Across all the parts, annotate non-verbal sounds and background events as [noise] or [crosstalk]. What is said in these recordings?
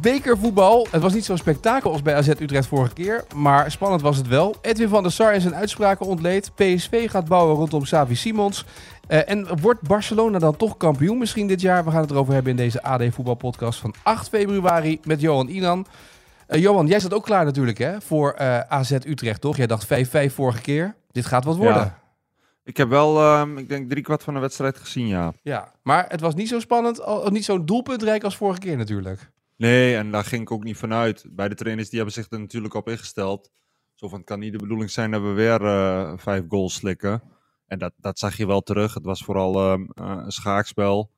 Bekervoetbal. Het was niet zo'n spektakel als bij AZ Utrecht vorige keer, maar spannend was het wel. Edwin van der Sar in zijn uitspraken ontleed. PSV gaat bouwen rondom Savi Simons. Uh, en wordt Barcelona dan toch kampioen misschien dit jaar? We gaan het erover hebben in deze AD Voetbal Podcast van 8 februari met Johan Inan. Uh, Johan, jij zat ook klaar natuurlijk hè, voor uh, AZ Utrecht, toch? Jij dacht 5-5 vorige keer. Dit gaat wat worden. Ja. Ik heb wel, um, ik denk, drie kwart van de wedstrijd gezien, ja. Ja, maar het was niet zo spannend, niet zo'n doelpuntrijk als vorige keer natuurlijk. Nee, en daar ging ik ook niet vanuit. Bij de trainers die hebben zich er natuurlijk op ingesteld. Zo van, het kan niet de bedoeling zijn dat we weer uh, vijf goals slikken. En dat, dat zag je wel terug. Het was vooral um, uh, een schaakspel.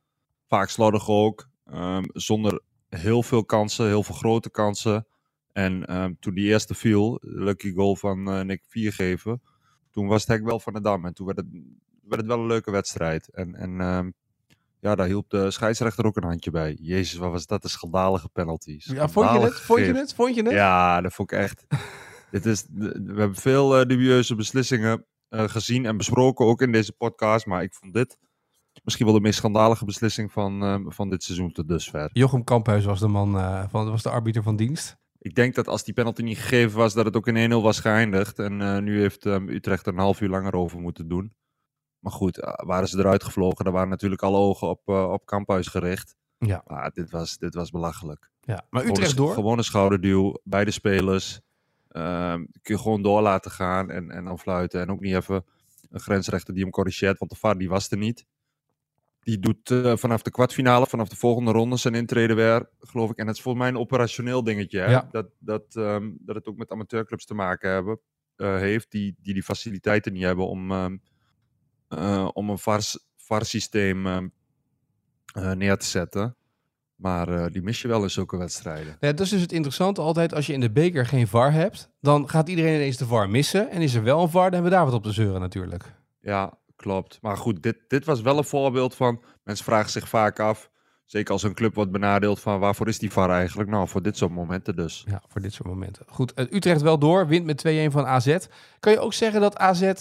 Vaak slordig ook. Um, zonder heel veel kansen, heel veel grote kansen. En um, toen die eerste viel, lucky goal van uh, Nick Viergeven, toen was het hek wel van de dam. En toen werd het, werd het wel een leuke wedstrijd. En, en ja, daar hielp de scheidsrechter ook een handje bij. Jezus, wat was dat een schandalige penalties. Ja, vond je het? Vond je het? Vond je het? Ja, dat vond ik echt. [laughs] Dit is, we hebben veel uh, dubieuze beslissingen uh, gezien en besproken, ook in deze podcast. Maar ik vond dit misschien wel de meest schandalige beslissing van, uh, van dit seizoen tot dusver. Jochem Kamphuis was de man, van, was de arbiter van dienst. Ik denk dat als die penalty niet gegeven was, dat het ook in 1-0 was geëindigd. En nu heeft um, Utrecht er een half uur langer over moeten doen. Maar goed, waren ze eruit gevlogen, dan waren natuurlijk alle ogen op, uh, op Kamphuis gericht. Ja. Maar dit was, dit was belachelijk. Ja, maar Utrecht door? Gewoon een schouderduw bij de spelers. Uh, kun je gewoon door laten gaan en, en dan fluiten. En ook niet even een grensrechter die hem corrigeert, want de VAR die was er niet. Die doet uh, vanaf de kwartfinale, vanaf de volgende ronde zijn intrede weer, geloof ik. En het is volgens mij een operationeel dingetje. Hè? Ja. Dat, dat, um, dat het ook met amateurclubs te maken hebben, uh, heeft, die, die die faciliteiten niet hebben om... Um, uh, om een VAR-systeem uh, uh, neer te zetten. Maar die mis je wel in zulke wedstrijden. Ja, dat is dus het interessante altijd. Als je in de beker geen VAR hebt, dan gaat iedereen ineens de VAR missen. En is er wel een VAR, dan hebben we daar wat op te zeuren natuurlijk. Ja, klopt. Maar goed, dit, dit was wel een voorbeeld van... Mensen vragen zich vaak af, zeker als een club wordt benadeeld... van waarvoor is die VAR eigenlijk? Nou, voor dit soort momenten dus. Ja, voor dit soort momenten. Goed, Utrecht wel door, wint met 2-1 van AZ. Kan je ook zeggen dat AZ, uh,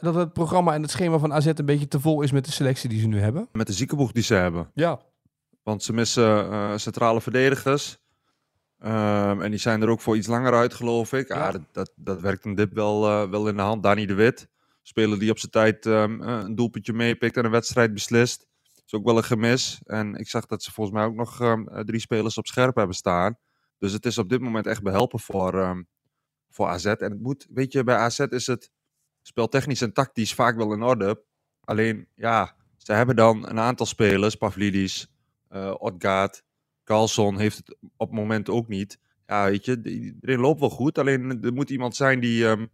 dat het programma en het schema van AZ... een beetje te vol is met de selectie die ze nu hebben? Met de ziekenboeg die ze hebben. Ja. Want ze missen uh, centrale verdedigers. Um, en die zijn er ook voor iets langer uit, geloof ik. Ja. Ah, dat, dat, dat, werkt een dip wel, uh, wel in de hand. Dani de Wit, speler die op zijn tijd um, een doelpuntje meepikt en een wedstrijd beslist. Is ook wel een gemis. En ik zag dat ze volgens mij ook nog um, drie spelers op scherp hebben staan. Dus het is op dit moment echt behelpen voor, voor AZ. En het moet, weet je, bij AZ is het speltechnisch en tactisch vaak wel in orde. Alleen, ja, ze hebben dan een aantal spelers, Pavlidis, uh, Odgaard, Carlson heeft het op het moment ook niet. Ja, weet je, iedereen loopt wel goed. Alleen er moet iemand zijn die um,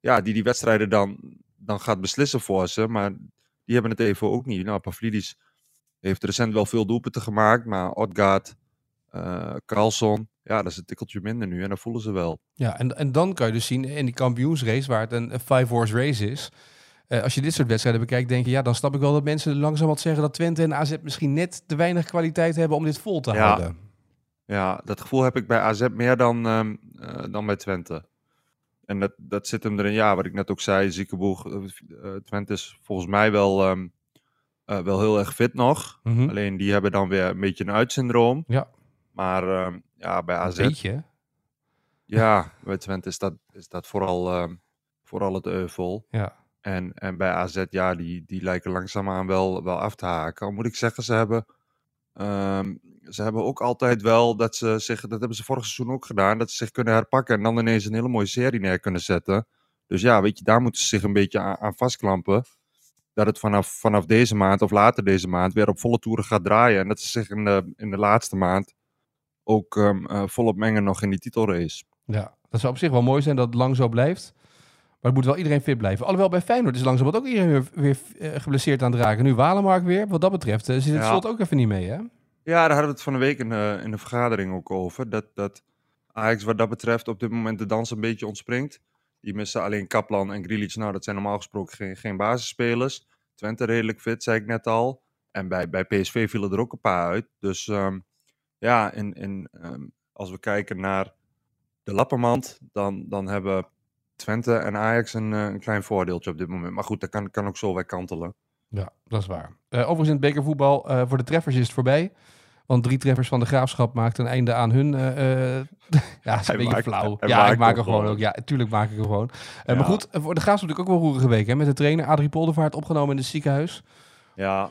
ja, die, die wedstrijden dan, dan gaat beslissen voor ze. Maar die hebben het even ook niet. Nou, Pavlidis heeft recent wel veel doelpunten gemaakt. Maar Odgaard, uh, Carlson, ja, dat is een tikkeltje minder nu. En dat voelen ze wel. Ja, en, en dan kan je dus zien in die kampioensrace, waar het een, een five-horse race is... Uh, als je dit soort wedstrijden bekijkt, denk je, ja, dan snap ik wel dat mensen langzaam wat zeggen dat Twente en AZ misschien net te weinig kwaliteit hebben om dit vol te ja. houden. Ja, dat gevoel heb ik bij AZ meer dan, um, uh, dan bij Twente. En dat, dat zit hem erin, ja, wat ik net ook zei, Ziekeboeg, uh, Twente is volgens mij wel, um, wel heel erg fit nog. Hm. Mm-hmm. Alleen die hebben dan weer een beetje een uitsyndroom. Ja. Maar um, ja, bij AZ... Beetje? Ja, bij Twente is dat, is dat vooral, vooral het euvel. Ja. En, en bij AZ, ja, die, die lijken langzaamaan wel, wel af te haken. Al moet ik zeggen, ze hebben, ze hebben ook altijd wel dat ze zich, dat hebben ze vorig seizoen ook gedaan, dat ze zich kunnen herpakken en dan ineens een hele mooie serie neer kunnen zetten. Dus ja, weet je, daar moeten ze zich een beetje aan, aan vastklampen. Dat het vanaf, vanaf deze maand of later deze maand weer op volle toeren gaat draaien. En dat ze zich in de, in de laatste maand ook um, uh, volop mengen nog in die titelrace. Ja, dat zou op zich wel mooi zijn dat het lang zo blijft. Maar het moet wel iedereen fit blijven. Alhoewel bij Feyenoord is langzaam wat ook iedereen weer, weer uh, geblesseerd aan het raken. Nu Walemark weer. Wat dat betreft uh, zit het ja. slot ook even niet mee, hè? Ja, daar hadden we het van de week in de, in de vergadering ook over. Dat, dat Ajax wat dat betreft op dit moment de dans een beetje ontspringt. Die missen alleen Kaplan en Grilic. Nou, dat zijn normaal gesproken geen, geen basisspelers. Twente redelijk fit, zei ik net al. En bij, bij PSV vielen er ook een paar uit. Dus ehm, ja, in, in, ehm, als we kijken naar de lappermand, dan, dan hebben Twente en Ajax een, eh, een klein voordeeltje op dit moment. Maar goed, dat kan, kan ook zo weer kantelen. Ja, dat is waar. Uh, overigens in het bekervoetbal, uh, voor de treffers is het voorbij. Want drie treffers van de Graafschap maakten een einde aan hun... [laughs] ja, dat is een beetje maakt, flauw. Ja, ik maak er gewoon ook. Ja, tuurlijk maak ik er gewoon. Ja. Maar goed, voor de Graafschap natuurlijk ook wel roerige week. Hè, met de trainer Adrie Poldervaart opgenomen in het ziekenhuis. Ja.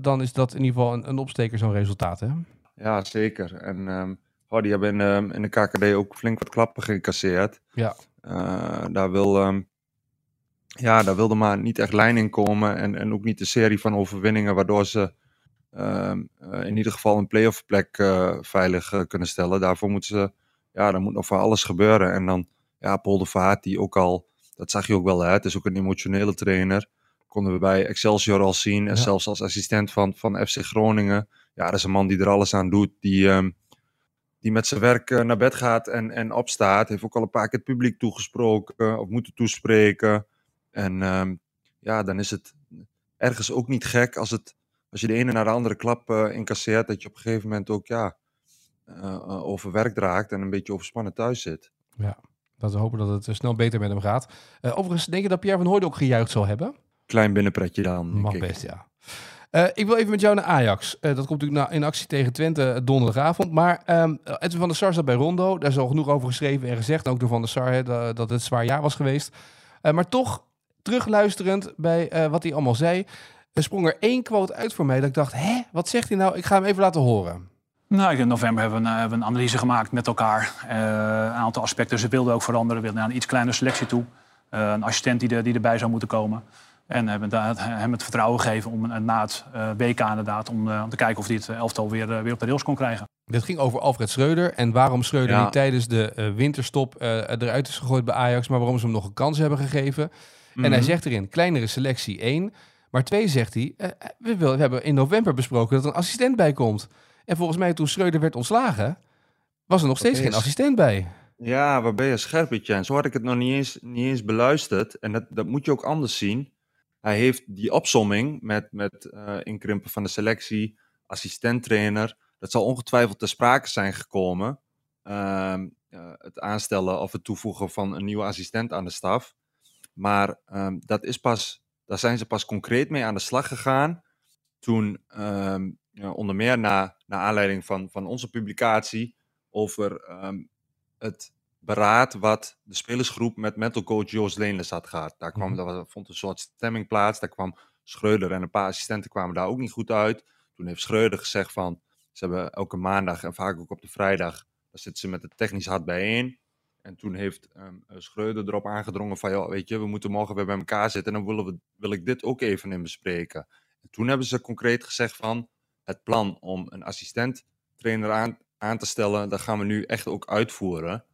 dan is dat in ieder geval een, een opsteker, zo'n resultaat, hè? Ja, zeker. En um, oh, die hebben in, um, in de KKD ook flink wat klappen gecasseerd. Ja. Uh, daar, wil, um, ja, daar wilde maar niet echt lijn in komen. En, en ook niet de serie van overwinningen waardoor ze in ieder geval een playoff plek uh, veilig uh, kunnen stellen. Daarvoor moeten ze, ja, er moet nog voor alles gebeuren. En dan, ja, Paul de Vaart, die ook al, dat zag je ook wel, hè, het is ook een emotionele trainer. Konden we bij Excelsior al zien. En ja. zelfs als assistent van, van FC Groningen. Ja, dat is een man die er alles aan doet. Die, um, die met zijn werk naar bed gaat en, en opstaat. Heeft ook al een paar keer het publiek toegesproken. Of moeten toespreken. En um, ja, dan is het ergens ook niet gek als, het, als je de ene naar de andere klap uh, incasseert. Dat je op een gegeven moment ook ja, uh, overwerkt raakt. En een beetje overspannen thuis zit. Ja, laten we hopen dat het snel beter met hem gaat. overigens, denk je dat Pierre van Hooydonk gejuicht zal hebben? Klein binnenpretje dan. Mag ik. best, ja. Uh, ik wil even met jou naar Ajax. Uh, dat komt natuurlijk in actie tegen Twente donderdagavond. Maar um, Edwin van der Sar zat bij Rondo. Daar is al genoeg over geschreven en gezegd. Ook door Van der Sar dat, het zwaar jaar was geweest. Uh, maar toch, terugluisterend bij wat hij allemaal zei... Er sprong er één quote uit voor mij dat ik dacht... Hé, wat zegt hij nou? Ik ga hem even laten horen. Nou, in november hebben we, een, hebben we een analyse gemaakt met elkaar. een aantal aspecten. Ze wilden ook veranderen. We wilden naar een iets kleinere selectie toe. een assistent die, er, die erbij zou moeten komen. En hebben hem het vertrouwen gegeven om na het uh, WK inderdaad... Om, om, te kijken of hij het elftal weer, weer op de rails kon krijgen. Dit ging over Alfred Schreuder en waarom Schreuder ja. niet tijdens de winterstop eruit is gegooid bij Ajax... maar waarom ze hem nog een kans hebben gegeven. Mm -hmm. En hij zegt erin, kleinere selectie 1. Maar 2 zegt hij, we, wil, we hebben in november besproken dat er een assistent bij komt. En volgens mij toen Schreuder werd ontslagen, was er nog steeds geen assistent bij. Ja, waar ben je scherp, En Zo had ik het nog niet eens, niet eens beluisterd. En dat, dat moet je ook anders zien hij heeft die opsomming met, met uh, inkrimpen van de selectie, assistenttrainer. Dat zal ongetwijfeld ter sprake zijn gekomen. Uh, uh, het aanstellen of het toevoegen van een nieuwe assistent aan de staf. Maar um, dat is pas, daar zijn ze pas concreet mee aan de slag gegaan. Toen, um, ja, onder meer na, naar aanleiding van, van onze publicatie over um, het beraad wat de spelersgroep met mental coach Joost Leenles had gehad. Daar kwam, daar vond een soort stemming plaats. Daar kwam Schreuder en een paar assistenten kwamen daar ook niet goed uit. Toen heeft Schreuder gezegd van, ze hebben elke maandag en vaak ook op de vrijdag, daar zitten ze met het technisch hart bijeen. En toen heeft um, Schreuder erop aangedrongen van, ja, weet je, we moeten morgen weer bij elkaar zitten en dan willen we, wil ik dit ook even in bespreken. En toen hebben ze concreet gezegd van, het plan om een assistent trainer aan, aan te stellen, dat gaan we nu echt ook uitvoeren.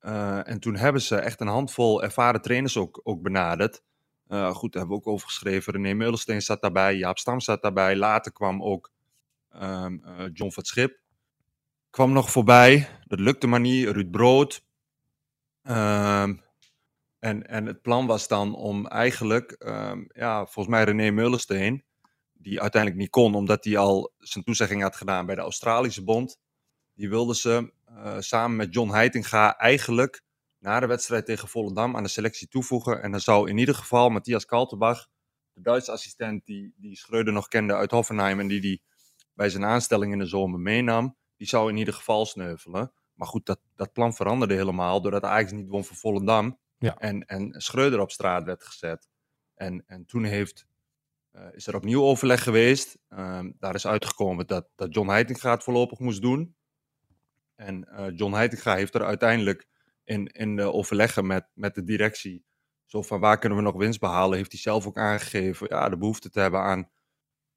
Uh, en toen hebben ze echt een handvol ervaren trainers ook, ook benaderd. Uh, goed, daar hebben we ook over geschreven. René Meulensteen zat daarbij, Jaap Stam zat daarbij. Later kwam ook uh, John van Schip. Kwam nog voorbij. Dat lukte maar niet. Ruud Brood. Um, en, en het plan was dan om eigenlijk, um, ja, volgens mij René Meulensteen, die uiteindelijk niet kon, omdat hij al zijn toezegging had gedaan bij de Australische Bond. Die wilden ze uh, samen met John Heitinga eigenlijk na de wedstrijd tegen Volendam aan de selectie toevoegen. En dan zou in ieder geval Matthias Kaltenbach, de Duitse assistent die, die Schreuder nog kende uit Hoffenheim en die die bij zijn aanstelling in de zomer meenam, die zou in ieder geval sneuvelen. Maar goed, dat, dat plan veranderde helemaal doordat Ajax niet won voor Volendam. Ja. En, en Schreuder op straat werd gezet. En, en toen heeft, uh, is er opnieuw overleg geweest. Um, daar is uitgekomen dat, dat John Heitinga het voorlopig moest doen. En uh, John Heitinga heeft er uiteindelijk in, in de overleggen met, met de directie, zo van waar kunnen we nog winst behalen, heeft hij zelf ook aangegeven ja, de behoefte te hebben aan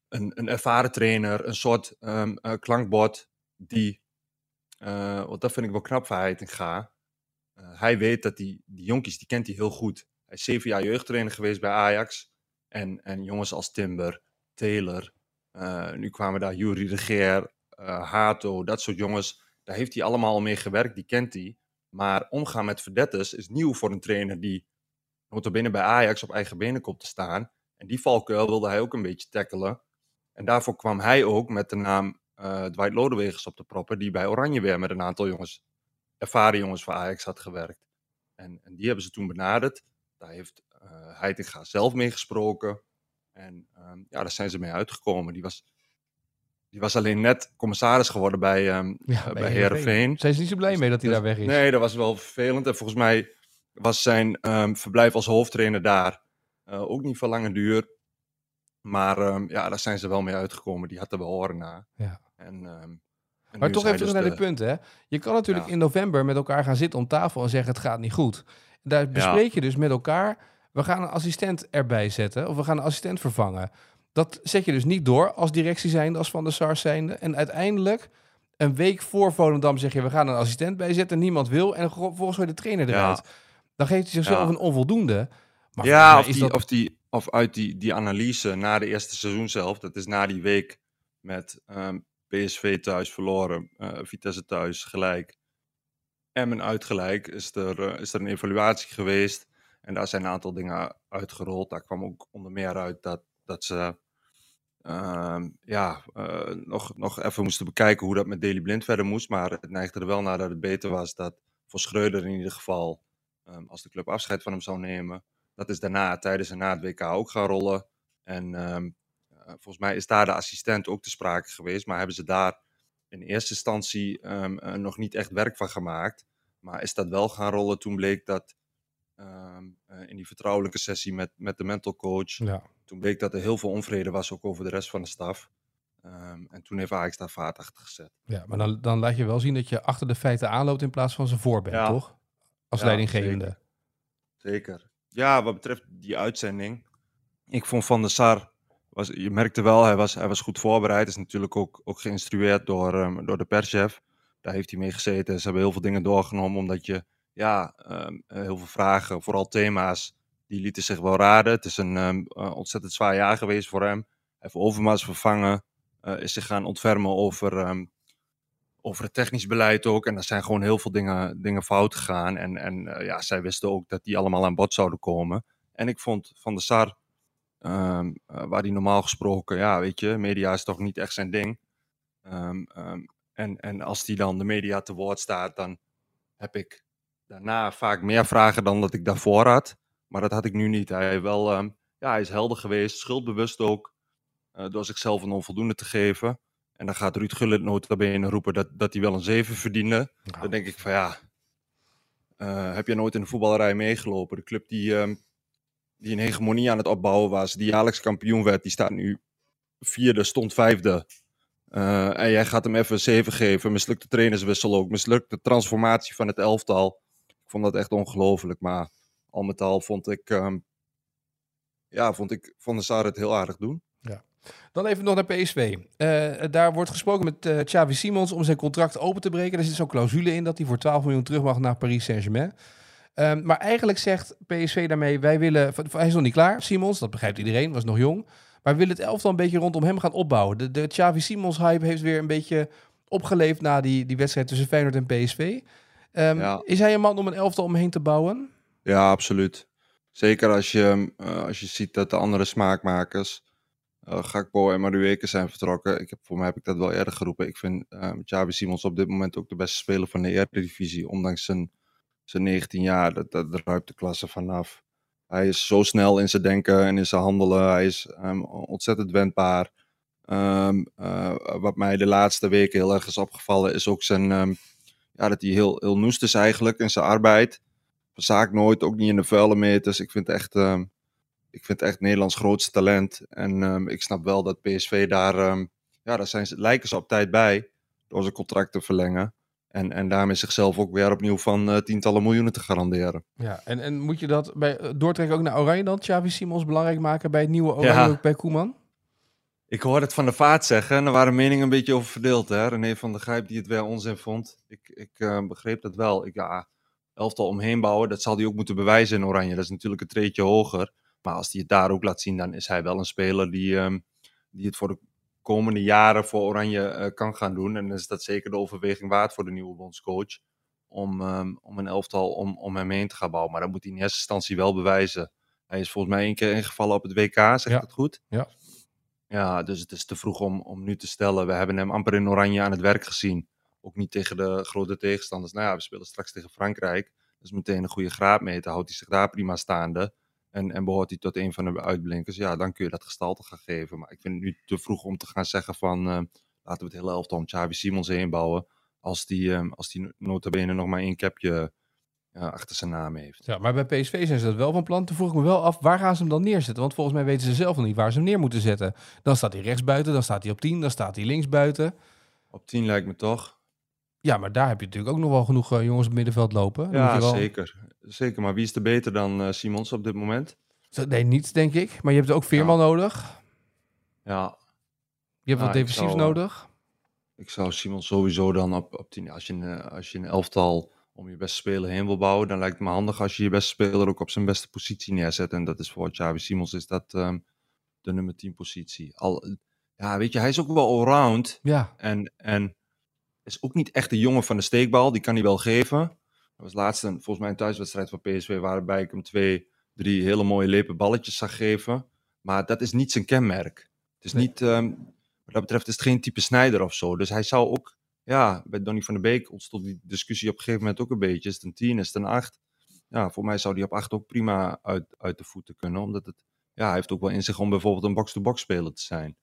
een, een ervaren trainer, een soort um, klankbord die, uh, want dat vind ik wel knap van Heitinga, hij weet dat die, die jonkies, die kent hij heel goed. Hij is zeven jaar jeugdtrainer geweest bij Ajax. En, en jongens als Timber, Taylor, nu kwamen daar Jury de Geer, Hato, dat soort jongens daar heeft hij allemaal al mee gewerkt, die kent hij. Maar omgaan met verdetters is nieuw voor een trainer die binnen bij Ajax op eigen benen komt te staan. En die valkuil wilde hij ook een beetje tackelen. En daarvoor kwam hij ook met de naam uh, Dwight Lodewegers op de proppen, die bij Oranje weer met een aantal jongens, ervaren jongens van Ajax had gewerkt. En, en die hebben ze toen benaderd. Daar heeft uh, Heitinga zelf mee gesproken. En um, ja, daar zijn ze mee uitgekomen. Die was, die was alleen net commissaris geworden bij, um, ja, uh, bij Herenveen. Zijn ze niet zo blij mee dat hij dus, daar weg is? Nee, dat was wel vervelend. En volgens mij was zijn um, verblijf als hoofdtrainer daar uh, ook niet van lange duur. Maar um, ja, daar zijn ze wel mee uitgekomen. Die hadden we horen na. Ja. En, um, en maar toch even terug dus naar dit punt, hè? Je kan natuurlijk ja. in november met elkaar gaan zitten om tafel en zeggen: het gaat niet goed. Daar bespreek ja. je dus met elkaar. We gaan een assistent erbij zetten, of we gaan een assistent vervangen. Dat zet je dus niet door als directie zijnde, als van de SARS zijnde. En uiteindelijk, een week voor Volendam zeg je: we gaan een assistent bijzetten. Niemand wil. En vervolgens gooi je de trainer eruit. Ja. Dan geeft hij zichzelf een onvoldoende. Maar ja, of, die, dat... of, die, of uit die, die analyse na de eerste seizoen zelf, dat is na die week met um, PSV thuis verloren, uh, Vitesse thuis gelijk, Emmen uitgelijk, is er, uh, is er een evaluatie geweest. En daar zijn een aantal dingen uitgerold. Daar kwam ook onder meer uit dat, dat ze uh, ja, uh, nog, nog even moesten bekijken hoe dat met Daily Blind verder moest. Maar het neigde er wel naar dat het beter was dat voor Schreuder in ieder geval, um, als de club afscheid van hem zou nemen, dat is daarna, tijdens en na het WK ook gaan rollen. En um, uh, volgens mij is daar de assistent ook te sprake geweest. Maar hebben ze daar in eerste instantie um, uh, nog niet echt werk van gemaakt. Maar is dat wel gaan rollen toen bleek dat um, uh, in die vertrouwelijke sessie met, met de mental coach. Ja. Toen bleek dat er heel veel onvrede was ook over de rest van de staf. Um, en toen heeft Ajax daar vaart achter gezet. Ja, maar dan, dan laat je wel zien dat je achter de feiten aanloopt in plaats van ze voor bent, ja. toch? Als ja, leidinggevende. Zeker. zeker. Ja, wat betreft die uitzending. Ik vond Van der Sar, was, je merkte wel, hij was, hij was goed voorbereid. Is natuurlijk ook, ook geïnstrueerd door, um, door de perschef. Daar heeft hij mee gezeten. Ze hebben heel veel dingen doorgenomen, omdat je, ja, um, heel veel vragen, vooral thema's, die lieten zich wel raden. Het is een um, uh, ontzettend zwaar jaar geweest voor hem. Hij heeft Overmars vervangen, uh, is zich gaan ontfermen over, over het technisch beleid ook. En er zijn gewoon heel veel dingen, dingen fout gegaan. En, en uh, ja, zij wisten ook dat die allemaal aan bod zouden komen. En ik vond Van der Sar, um, uh, waar die normaal gesproken, ja, weet je, media is toch niet echt zijn ding. Um, um, en, en als die dan de media te woord staat, dan heb ik daarna vaak meer vragen dan dat ik daarvoor had. Maar dat had ik nu niet. Hij, wel, ja, hij is helder geweest, schuldbewust ook, uh, door zichzelf een onvoldoende te geven. En dan gaat Ruud Gullit nota bene roepen dat, dat hij wel een 7 verdiende. Dan denk ik van ja, uh, heb je nooit in de voetballerij meegelopen? De club die, um, die een hegemonie aan het opbouwen was, die jaarlijks kampioen werd, die staat nu vierde, stond vijfde. Uh, en jij gaat hem even een 7 geven. Mislukte trainerswissel ook. Mislukte transformatie van het elftal. Ik vond dat echt ongelooflijk. Maar al met al vond ik, um, ja, vond ik Van der Sar het heel aardig doen. Dan even nog naar PSV. Uh, daar wordt gesproken met uh, Xavi Simons om zijn contract open te breken. Er zit zo'n clausule in dat hij voor 12 miljoen terug mag naar Paris Saint-Germain. Um, maar eigenlijk zegt PSV daarmee, wij willen... Hij is nog niet klaar, Simons, dat begrijpt iedereen, was nog jong. Maar we willen het elftal een beetje rondom hem gaan opbouwen. De, de Xavi Simons hype heeft weer een beetje opgeleefd na die, die wedstrijd tussen Feyenoord en PSV. Um, ja. Is hij een man om een elftal omheen te bouwen? Ja, absoluut. Zeker als je, uh, als je ziet dat de andere smaakmakers uh, Gakpo en Madueke zijn vertrokken. Ik heb, voor mij heb ik dat wel eerder geroepen. Ik vind uh, Xavi Simons op dit moment ook de beste speler van de Eredivisie. Ondanks zijn, zijn 19 jaar, dat, dat ruikt de klasse vanaf. Hij is zo snel in zijn denken en in zijn handelen. Hij is um, ontzettend wendbaar. Um, uh, wat mij de laatste weken heel erg is opgevallen, is ook zijn, ja, dat hij heel, heel noest is eigenlijk in zijn arbeid. Verzaakt nooit, ook niet in de vuile meters. Ik vind echt ik vind het echt Nederlands grootste talent. En um, ik snap wel dat PSV daar, um, ja, daar zijn lijken ze op tijd bij. Door zijn contract te verlengen. En, en daarmee zichzelf ook weer opnieuw van uh, tientallen miljoenen te garanderen. Ja, en, en moet je dat bij, doortrekken ook naar Oranje dan? Xavi Simons belangrijk maken bij het nieuwe Oranje ja. bij Koeman? Ik hoorde het van de vaart zeggen en er waren meningen een beetje over verdeeld. Hè? René van der Grijp die het weer onzin vond. Ik, ik uh, begreep dat wel. Ik, ja, elftal omheen bouwen, dat zal hij ook moeten bewijzen in Oranje. Dat is natuurlijk een treetje hoger. Maar als hij het daar ook laat zien, dan is hij wel een speler die, um, die het voor de komende jaren voor Oranje eh, kan gaan doen. En dan is dat zeker de overweging waard voor de nieuwe bondscoach. Om, ehm, om een elftal om, om hem heen te gaan bouwen. Maar dat moet hij in eerste instantie wel bewijzen. Hij is volgens mij één keer ingevallen op het WK, zeg Ja. ik het goed? Ja. Ja, dus het is te vroeg om, om nu te stellen. We hebben hem amper in Oranje aan het werk gezien. Ook niet tegen de grote tegenstanders. Nou ja, we spelen straks tegen Frankrijk. Dat is meteen een goede graadmeter. Houdt hij zich daar prima staande. En, en behoort hij tot een van de uitblinkers. Ja, dan kun je dat gestalte gaan geven. Maar ik vind het nu te vroeg om te gaan zeggen van... eh, laten we het hele elftal om Xavi Simons heen bouwen. Als die, eh, als die nota bene nog maar één capje achter zijn naam heeft. Ja, maar bij PSV zijn ze dat wel van plan. Toen vroeg ik me wel af, waar gaan ze hem dan neerzetten? Want volgens mij weten ze zelf nog niet waar ze hem neer moeten zetten. Dan staat hij rechts buiten, dan staat hij op 10, dan staat hij links buiten. Op 10 lijkt me toch. Ja, maar daar heb je natuurlijk ook nog wel genoeg eh, jongens op het middenveld lopen. Dan Ja, wel... zeker. Zeker, maar wie is er beter dan eh, Simons op dit moment? Nee, niet denk ik. Maar je hebt ook Veerman nodig. Ja, Je hebt wat ik defensief zou, eh, nodig. Ik zou Simon sowieso dan op, op 10. Als je, een, eh, als je een elftal om je beste speler heen wil bouwen, dan lijkt het me handig als je je beste speler ook op zijn beste positie neerzet. En dat is voor Xavi Simons is dat ehm, de nummer 10 positie. Al, ja, weet je, hij is ook wel allround. Ja, En, en is ook niet echt de jongen van de steekbal. Die kan hij wel geven. Dat was laatst een, volgens mij een thuiswedstrijd van PSV waarbij ik hem twee, drie hele mooie lepe balletjes zag geven. Maar dat is niet zijn kenmerk. Het is Nee. niet, ehm, wat dat betreft is het geen type snijder of zo. Dus hij zou ook, ja, bij Donny van der Beek ontstond die discussie op een gegeven moment ook een beetje. Is het een 10, is het een 8? Ja, voor mij zou die op 8 ook prima uit, uit de voeten kunnen. Omdat het, ja, hij heeft ook wel in zich om bijvoorbeeld een box-to-box speler te zijn.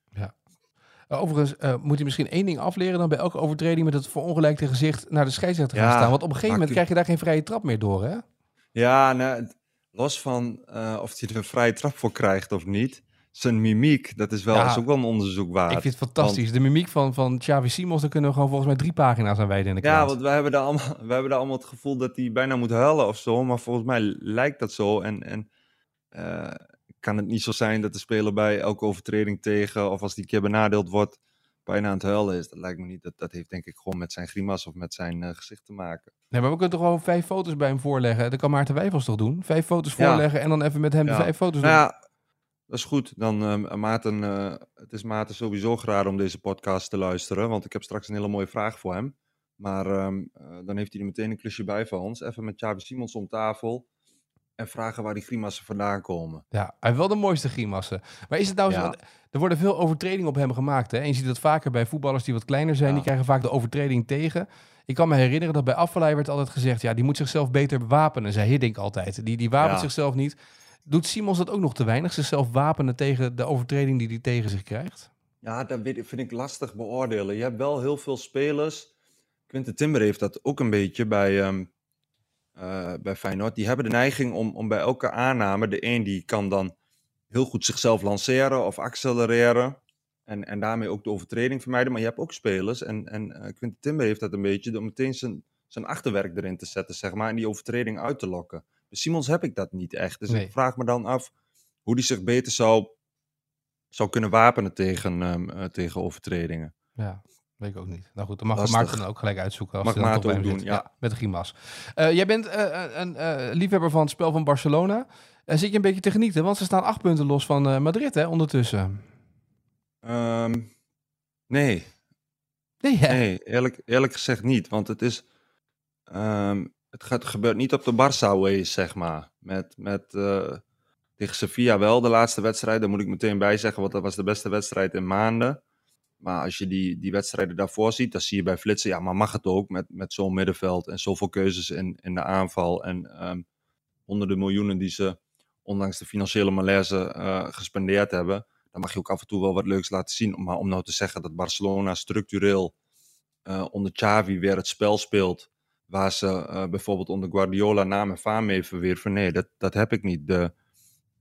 Uh, Overigens eh, moet hij misschien één ding afleren dan bij elke overtreding met het verongelijkte gezicht naar de scheidsrechter gaan Ja, staan. Want op een gegeven moment krijg je daar geen vrije trap meer door, hè? Ja, nou, los van eh, of hij er een vrije trap voor krijgt of niet. Zijn mimiek, dat is, wel, Ja, is ook wel een onderzoek waard. Ik vind het fantastisch. De mimiek van, van Xavi Simons, daar kunnen we gewoon volgens mij drie pagina's aan wijden in de ja, krant. want wij hebben, daar allemaal, wij hebben daar allemaal het gevoel dat hij bijna moet huilen of zo. Maar volgens mij lijkt dat zo. En, en eh, kan het niet zo zijn dat de speler bij elke overtreding tegen... of als die een keer benadeeld wordt, bijna aan het huilen is. Dat lijkt me niet. Dat, dat heeft denk ik gewoon met zijn grimas of met zijn eh, gezicht te maken. Nee, maar we kunnen toch gewoon vijf foto's bij hem voorleggen. Dat kan Maarten Wijfels toch doen? Vijf foto's Ja. voorleggen en dan even met hem de vijf foto's Nou doen. ja, dat is goed. Dan, eh, Maarten, eh, het is Maarten sowieso geraden om deze podcast te luisteren, want ik heb straks een hele mooie vraag voor hem. Maar ehm, eh, dan heeft hij er meteen een klusje bij voor ons. Even met Xavi Simons om tafel en vragen waar die grimassen vandaan komen. Ja, hij wel de mooiste grimassen. Maar is het nou zo, Ja. er worden veel overtredingen op hem gemaakt. Hè? En je ziet dat vaker bij voetballers die wat kleiner zijn, Ja. die krijgen vaak de overtreding tegen. Ik kan me herinneren dat bij Afvalai werd altijd gezegd, ja, die moet zichzelf beter bewapenen, zei Hiddink altijd. Die, die wapent Ja. zichzelf niet. Doet Simons dat ook nog te weinig, zichzelf wapenen tegen de overtreding die hij tegen zich krijgt? Ja, dat vind ik lastig beoordelen. Je hebt wel heel veel spelers. Quinten Timber heeft dat ook een beetje bij, ehm, eh, bij Feyenoord. Die hebben de neiging om, om bij elke aanname, de een die kan dan heel goed zichzelf lanceren of accelereren. En, en daarmee ook de overtreding vermijden. Maar je hebt ook spelers, en, en eh, Quinten Timber heeft dat een beetje, om meteen zijn, zijn achterwerk erin te zetten, zeg maar, en die overtreding uit te lokken. Bij Simons heb ik dat niet echt. Dus Nee. ik vraag me dan af hoe die zich beter zou, zou kunnen wapenen tegen, ehm, eh, tegen overtredingen. Ja, weet ik ook niet. Nou goed, dan mag Lastig. Maarten dan ook gelijk uitzoeken. Als Mag Maarten ook doen, ja. Met de grimas. Eh, jij bent eh, een eh, liefhebber van het spel van Barcelona. Zit je een beetje te genieten? Want ze staan acht punten los van Madrid, hè, ondertussen. Ehm, nee, Nee, hè? nee eerlijk, eerlijk gezegd niet. Want het is. ehm, het gaat, gebeurt niet op de Barça-way, zeg maar. Met, met, tegen Sevilla wel, de laatste wedstrijd. Daar moet ik meteen bij zeggen, want dat was de beste wedstrijd in maanden. Maar als je die, die wedstrijden daarvoor ziet, dan zie je bij Flitsen, ja, maar mag het ook met, met zo'n middenveld en zoveel keuzes in, in de aanval. En ehm, honderden miljoenen die ze, ondanks de financiële malaise, eh, gespendeerd hebben. Dan mag je ook af en toe wel wat leuks laten zien. Maar om nou te zeggen dat Barcelona structureel eh, onder Xavi weer het spel speelt. Waar ze eh, bijvoorbeeld onder Guardiola naam en faam mee verwierven. Nee, dat, dat heb ik niet. De,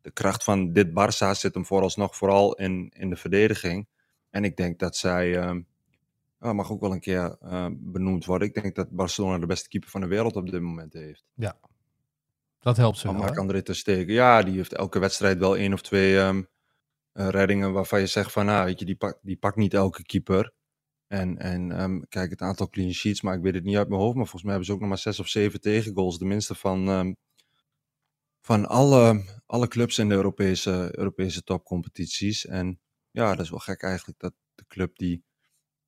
de kracht van dit Barça zit hem vooralsnog vooral in, in de verdediging. En ik denk dat zij, ehm, ja, mag ook wel een keer eh, benoemd worden. Ik denk dat Barcelona de beste keeper van de wereld op dit moment heeft. Dat helpt ze wel? Marc-André ter Stegen. Ja, die heeft elke wedstrijd wel één of twee ehm, eh, reddingen waarvan je zegt van, nou, weet je, die, pak, die pakt niet elke keeper. En, en ehm, kijk, het aantal clean sheets, maar ik weet het niet uit mijn hoofd, maar volgens mij hebben ze ook nog maar zes of zeven tegengoals. De minste van, ehm, van alle, alle clubs in de Europese, Europese topcompetities. En ja, dat is wel gek eigenlijk dat, de club die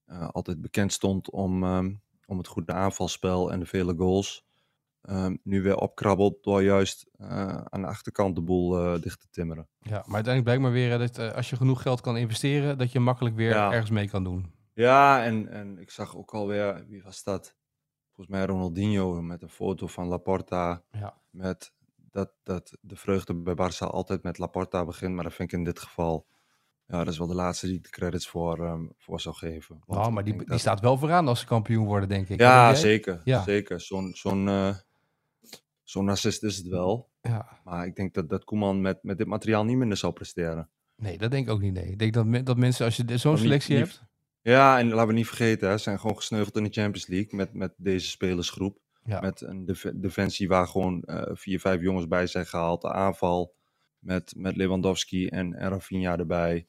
eh, altijd bekend stond om, ehm, om het goede aanvalspel en de vele goals, ehm, nu weer opkrabbelt door juist eh, aan de achterkant de boel eh, dicht te timmeren. Ja, maar uiteindelijk blijkt maar weer dat als je genoeg geld kan investeren, dat je makkelijk weer Ja. ergens mee kan doen. Ja, en, en ik zag ook alweer, wie was dat? Volgens mij Ronaldinho met een foto van Laporta. Ja. Met dat, dat de vreugde bij Barça altijd met Laporta begint. Maar dat vind ik in dit geval, ja, dat is wel de laatste die ik de credits voor, ehm, voor zou geven. Nou, maar die, die dat- staat wel vooraan als ze kampioen worden, denk ik. Ja, denk zeker. Ja. zeker. Zo'n zo'n eh, zo'n narcist is het wel. Ja. Maar ik denk dat, dat Koeman met, met dit materiaal niet minder zou presteren. Nee, dat denk ik ook niet. Nee. Ik denk dat, me- dat mensen, als je zo'n selectie niet- hebt... Ja, en laten we niet vergeten, hè, ze zijn gewoon gesneuveld in de Champions League met, met deze spelersgroep. Ja. Met een def- defensie waar gewoon eh, vier, vijf jongens bij zijn gehaald. De aanval met, met Lewandowski en, en Rafinha erbij.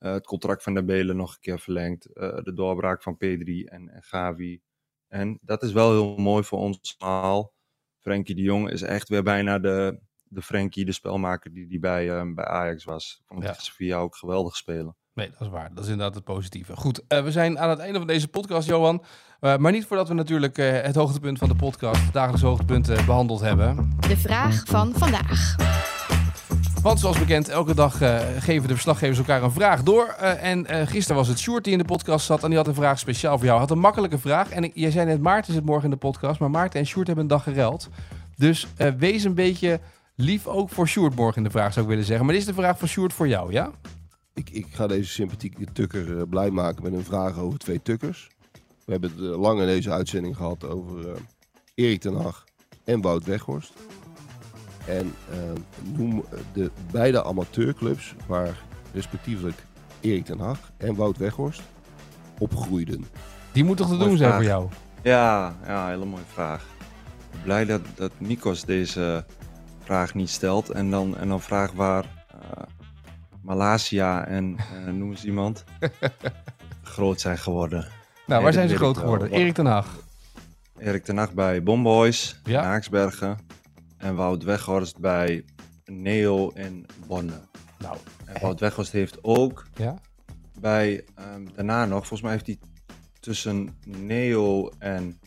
Eh, het contract van de Belen nog een keer verlengd. Eh, de doorbraak van Pedri en, en Gavi. En dat is wel heel mooi voor ons allemaal. Frenkie de Jong is echt weer bijna de, de Frenkie, de spelmaker die, die bij, eh, bij Ajax was. Ik vond Ja. Sevilla ook geweldig spelen. Nee, dat is waar. Dat is inderdaad het positieve. Goed, eh, we zijn aan het einde van deze podcast, Johan. Eh, maar niet voordat we natuurlijk eh, het hoogtepunt van de podcast, het dagelijks hoogtepunt, eh, behandeld hebben. De vraag van vandaag. Want zoals bekend, elke dag eh, geven de verslaggevers elkaar een vraag door. Eh, en eh, gisteren was het Sjoerd die in de podcast zat en die had een vraag speciaal voor jou. Had een makkelijke vraag. En jij zei net, Maarten zit morgen in de podcast, maar Maarten en Sjoerd hebben een dag gereld. Dus wees een beetje lief ook voor Sjoerd morgen in de vraag, zou ik willen zeggen. Maar dit is de vraag van Sjoerd voor jou, ja? Ik, ik ga deze sympathieke tukker blij maken met een vraag over twee tukkers. We hebben het lang in deze uitzending gehad over Erik ten Hag en Wout Weghorst. En eh, noem de beide amateurclubs waar respectievelijk Erik ten Hag en Wout Weghorst opgroeiden. Die moet toch te doen zijn voor jou? Ja, ja, hele mooie vraag. Blij dat, dat Nikos deze vraag niet stelt. En dan, en dan vraag waar eh Malasia en eh, noem eens iemand [laughs] groot zijn geworden. Nou, Nee, waar zijn ze groot geworden? Erik ten Hag. Erik ten Hag bij Bomboys Ja. Haaksbergen. En Wout Weghorst bij Neo in Bonne. Nou, En Wout Weghorst heeft ook ja? bij, ehm, daarna nog, volgens mij heeft hij tussen Neo en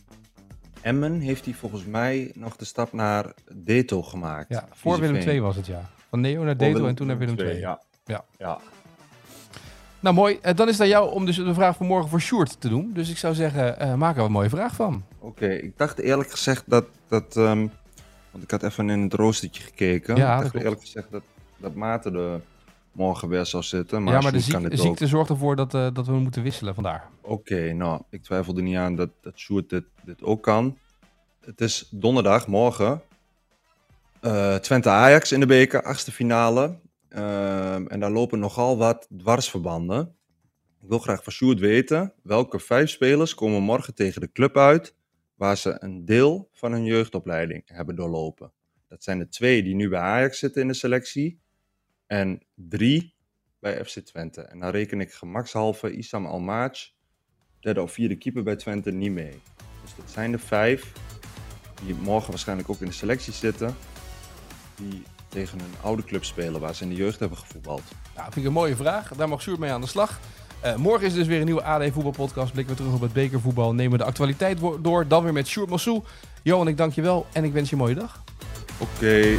Emmen, heeft hij volgens mij nog de stap naar Deto gemaakt. Ja, voor Willem Viezeveen. II was het, ja. Van Neo naar Deto en toen naar Willem II. Ja. Ja. ja. Nou, mooi. Eh, dan is het aan jou om dus de vraag van morgen voor Sjoerd te doen. Dus ik zou zeggen, eh, maak er een mooie vraag van. Oké, ik dacht eerlijk gezegd dat, dat ehm, want ik had even in het roostertje gekeken. Ja, ik klopt. eerlijk gezegd dat, dat Maarten er morgen weer zou zitten. Maar ja, maar de, kan ook. ziekte zorgt ervoor dat, eh, dat we moeten wisselen vandaar. Oké, nou, ik twijfel er niet aan dat, dat Sjoerd dit, dit ook kan. Het is donderdag, morgen. Eh, Twente-Ajax in de beker, achtste finale. Ehm, en daar lopen nogal wat dwarsverbanden. Ik wil graag van Sjoerd weten, welke vijf spelers komen morgen tegen de club uit... waar ze een deel van hun jeugdopleiding hebben doorlopen. Dat zijn de twee die nu bij Ajax zitten in de selectie. En drie bij FC Twente. En dan reken ik gemakshalve Isam Almaaj, derde of vierde keeper bij Twente, niet mee. Dus dat zijn de vijf die morgen waarschijnlijk ook in de selectie zitten. Die tegen een oude club spelen waar ze in de jeugd hebben gevoetbald. Nou, vind ik een mooie vraag. Daar mag Sjoerd mee aan de slag. Eh, morgen is er dus weer een nieuwe AD voetbalpodcast. Blikken we terug op het bekervoetbal. Nemen we de actualiteit door. Dan weer met Sjoerd Massou. Johan, ik dank je wel en ik wens je een mooie dag. Oké.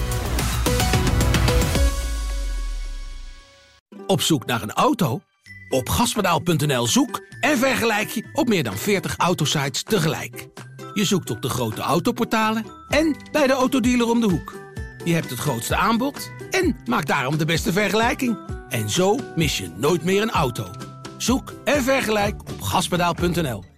Op zoek naar een auto? Op gaspedaal.nl zoek en vergelijk je op meer dan 40 autosites tegelijk. Je zoekt op de grote autoportalen en bij de autodealer om de hoek. Je hebt het grootste aanbod en maakt daarom de beste vergelijking. En zo mis je nooit meer een auto. Zoek en vergelijk op gaspedaal.nl.